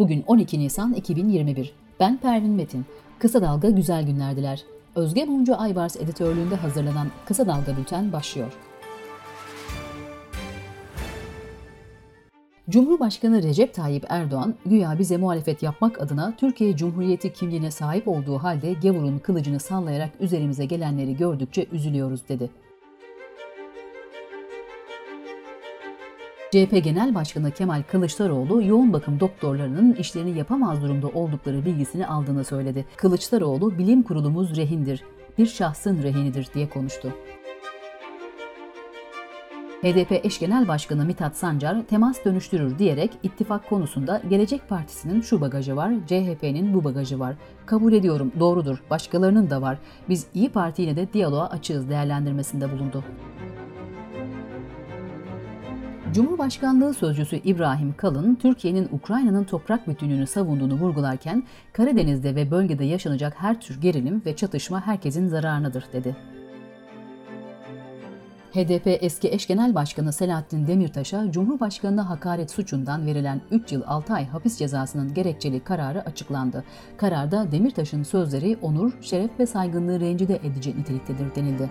Bugün 12 Nisan 2021. Ben Pervin Metin. Kısa Dalga güzel günler diler. Özge Mumcu Aybars editörlüğünde hazırlanan Kısa Dalga Bülten başlıyor. Cumhurbaşkanı Recep Tayyip Erdoğan, güya bize muhalefet yapmak adına Türkiye Cumhuriyeti kimliğine sahip olduğu halde gavurun kılıcını sallayarak üzerimize gelenleri gördükçe üzülüyoruz dedi. CHP Genel Başkanı Kemal Kılıçdaroğlu yoğun bakım doktorlarının işlerini yapamaz durumda oldukları bilgisini aldığını söyledi. Kılıçdaroğlu bilim kurulumuz rehindir, bir şahsın rehinidir diye konuştu. HDP eş genel başkanı Mithat Sancar temas dönüştürür diyerek ittifak konusunda Gelecek Partisi'nin şu bagajı var, CHP'nin bu bagajı var. Kabul ediyorum, doğrudur, başkalarının da var. Biz İyi Parti ile de diyaloğa açığız değerlendirmesinde bulundu. Cumhurbaşkanlığı Sözcüsü İbrahim Kalın, Türkiye'nin Ukrayna'nın toprak bütünlüğünü savunduğunu vurgularken, Karadeniz'de ve bölgede yaşanacak her tür gerilim ve çatışma herkesin zararınadır dedi. HDP eski eş genel başkanı Selahattin Demirtaş'a Cumhurbaşkanına hakaret suçundan verilen 3 yıl 6 ay hapis cezasının gerekçeli kararı açıklandı. Kararda Demirtaş'ın sözleri onur, şeref ve saygınlığı rencide edici niteliktedir denildi.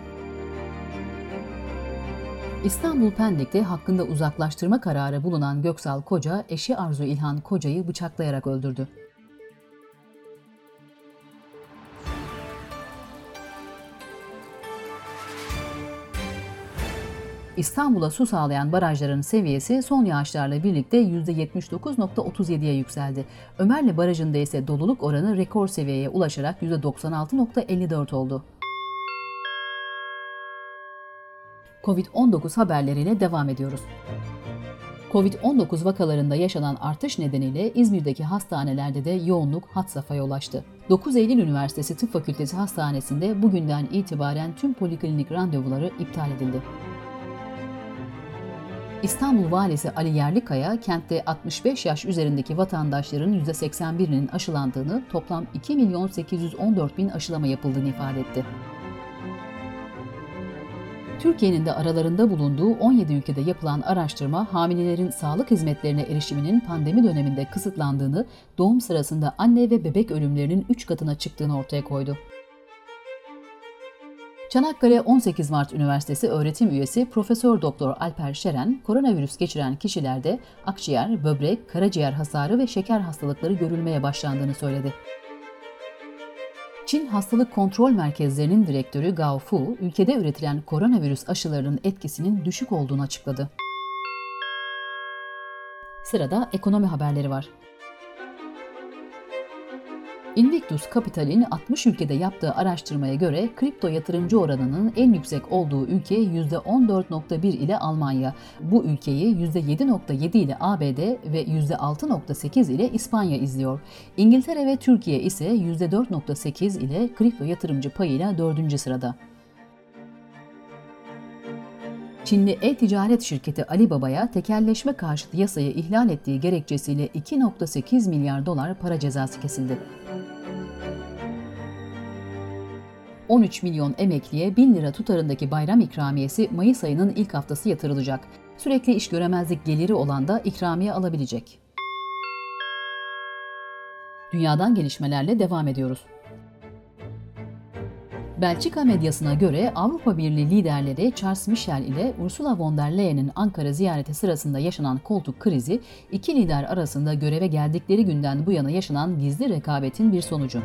İstanbul Pendik'te hakkında uzaklaştırma kararı bulunan Göksal Koca, eşi Arzu İlhan Koca'yı bıçaklayarak öldürdü. İstanbul'a su sağlayan barajların seviyesi son yağışlarla birlikte %79.37'ye yükseldi. Ömerli Barajı'nda ise doluluk oranı rekor seviyeye ulaşarak %96.54 oldu. Covid-19 haberleriyle devam ediyoruz. Covid-19 vakalarında yaşanan artış nedeniyle İzmir'deki hastanelerde de yoğunluk hat safhaya ulaştı. 9 Eylül Üniversitesi Tıp Fakültesi Hastanesi'nde bugünden itibaren tüm poliklinik randevuları iptal edildi. İstanbul Valisi Ali Yerlikaya, kentte 65 yaş üzerindeki vatandaşların %81'inin aşılandığını, toplam 2 milyon 814 bin aşılama yapıldığını ifade etti. Türkiye'nin de aralarında bulunduğu 17 ülkede yapılan araştırma hamilelerin sağlık hizmetlerine erişiminin pandemi döneminde kısıtlandığını, doğum sırasında anne ve bebek ölümlerinin 3 katına çıktığını ortaya koydu. Çanakkale 18 Mart Üniversitesi öğretim üyesi Profesör Doktor Alper Şeren, koronavirüs geçiren kişilerde akciğer, böbrek, karaciğer hasarı ve şeker hastalıkları görülmeye başlandığını söyledi. Çin Hastalık Kontrol Merkezlerinin direktörü Gao Fu, ülkede üretilen koronavirüs aşılarının etkisinin düşük olduğunu açıkladı. Sırada ekonomi haberleri var. Invictus Capital'in 60 ülkede yaptığı araştırmaya göre kripto yatırımcı oranının en yüksek olduğu ülke %14.1 ile Almanya. Bu ülkeyi %7.7 ile ABD ve %6.8 ile İspanya izliyor. İngiltere ve Türkiye ise %4.8 ile kripto yatırımcı payıyla 4. sırada. Çinli e-ticaret şirketi Alibaba'ya tekelleşme karşıtı yasayı ihlal ettiği gerekçesiyle 2.8 milyar dolar para cezası kesildi. 13 milyon emekliye 1000 lira tutarındaki bayram ikramiyesi Mayıs ayının ilk haftası yatırılacak. Sürekli iş göremezlik geliri olan da ikramiye alabilecek. Dünyadan gelişmelerle devam ediyoruz. Belçika medyasına göre Avrupa Birliği liderleri Charles Michel ile Ursula von der Leyen'in Ankara ziyareti sırasında yaşanan koltuk krizi, iki lider arasında göreve geldikleri günden bu yana yaşanan gizli rekabetin bir sonucu.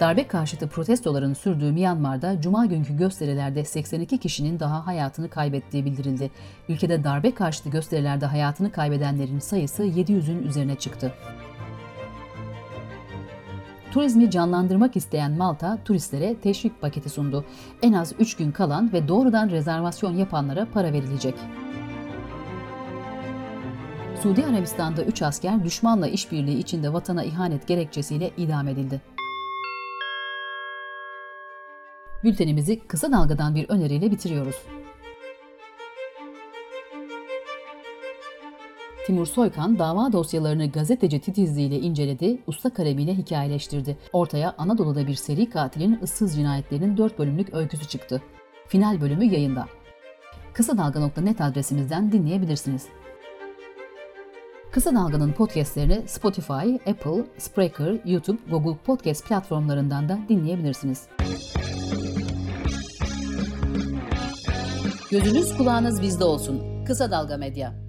Darbe karşıtı protestoların sürdüğü Myanmar'da cuma günkü gösterilerde 82 kişinin daha hayatını kaybettiği bildirildi. Ülkede darbe karşıtı gösterilerde hayatını kaybedenlerin sayısı 700'ün üzerine çıktı. Turizmi canlandırmak isteyen Malta turistlere teşvik paketi sundu. En az 3 gün kalan ve doğrudan rezervasyon yapanlara para verilecek. Suudi Arabistan'da 3 asker düşmanla işbirliği içinde vatana ihanet gerekçesiyle idam edildi. Bültenimizi kısa dalgadan bir öneriyle bitiriyoruz. Timur Soykan dava dosyalarını gazeteci titizliğiyle inceledi, usta kalemiyle hikayeleştirdi. Ortaya Anadolu'da bir seri katilin ıssız cinayetlerinin 4 bölümlük öyküsü çıktı. Final bölümü yayında. Kısa Dalga.net adresimizden dinleyebilirsiniz. Kısa Dalga'nın podcastlerini Spotify, Apple, Spreaker, YouTube, Google Podcast platformlarından da dinleyebilirsiniz. Gözünüz kulağınız bizde olsun. Kısa Dalga Medya.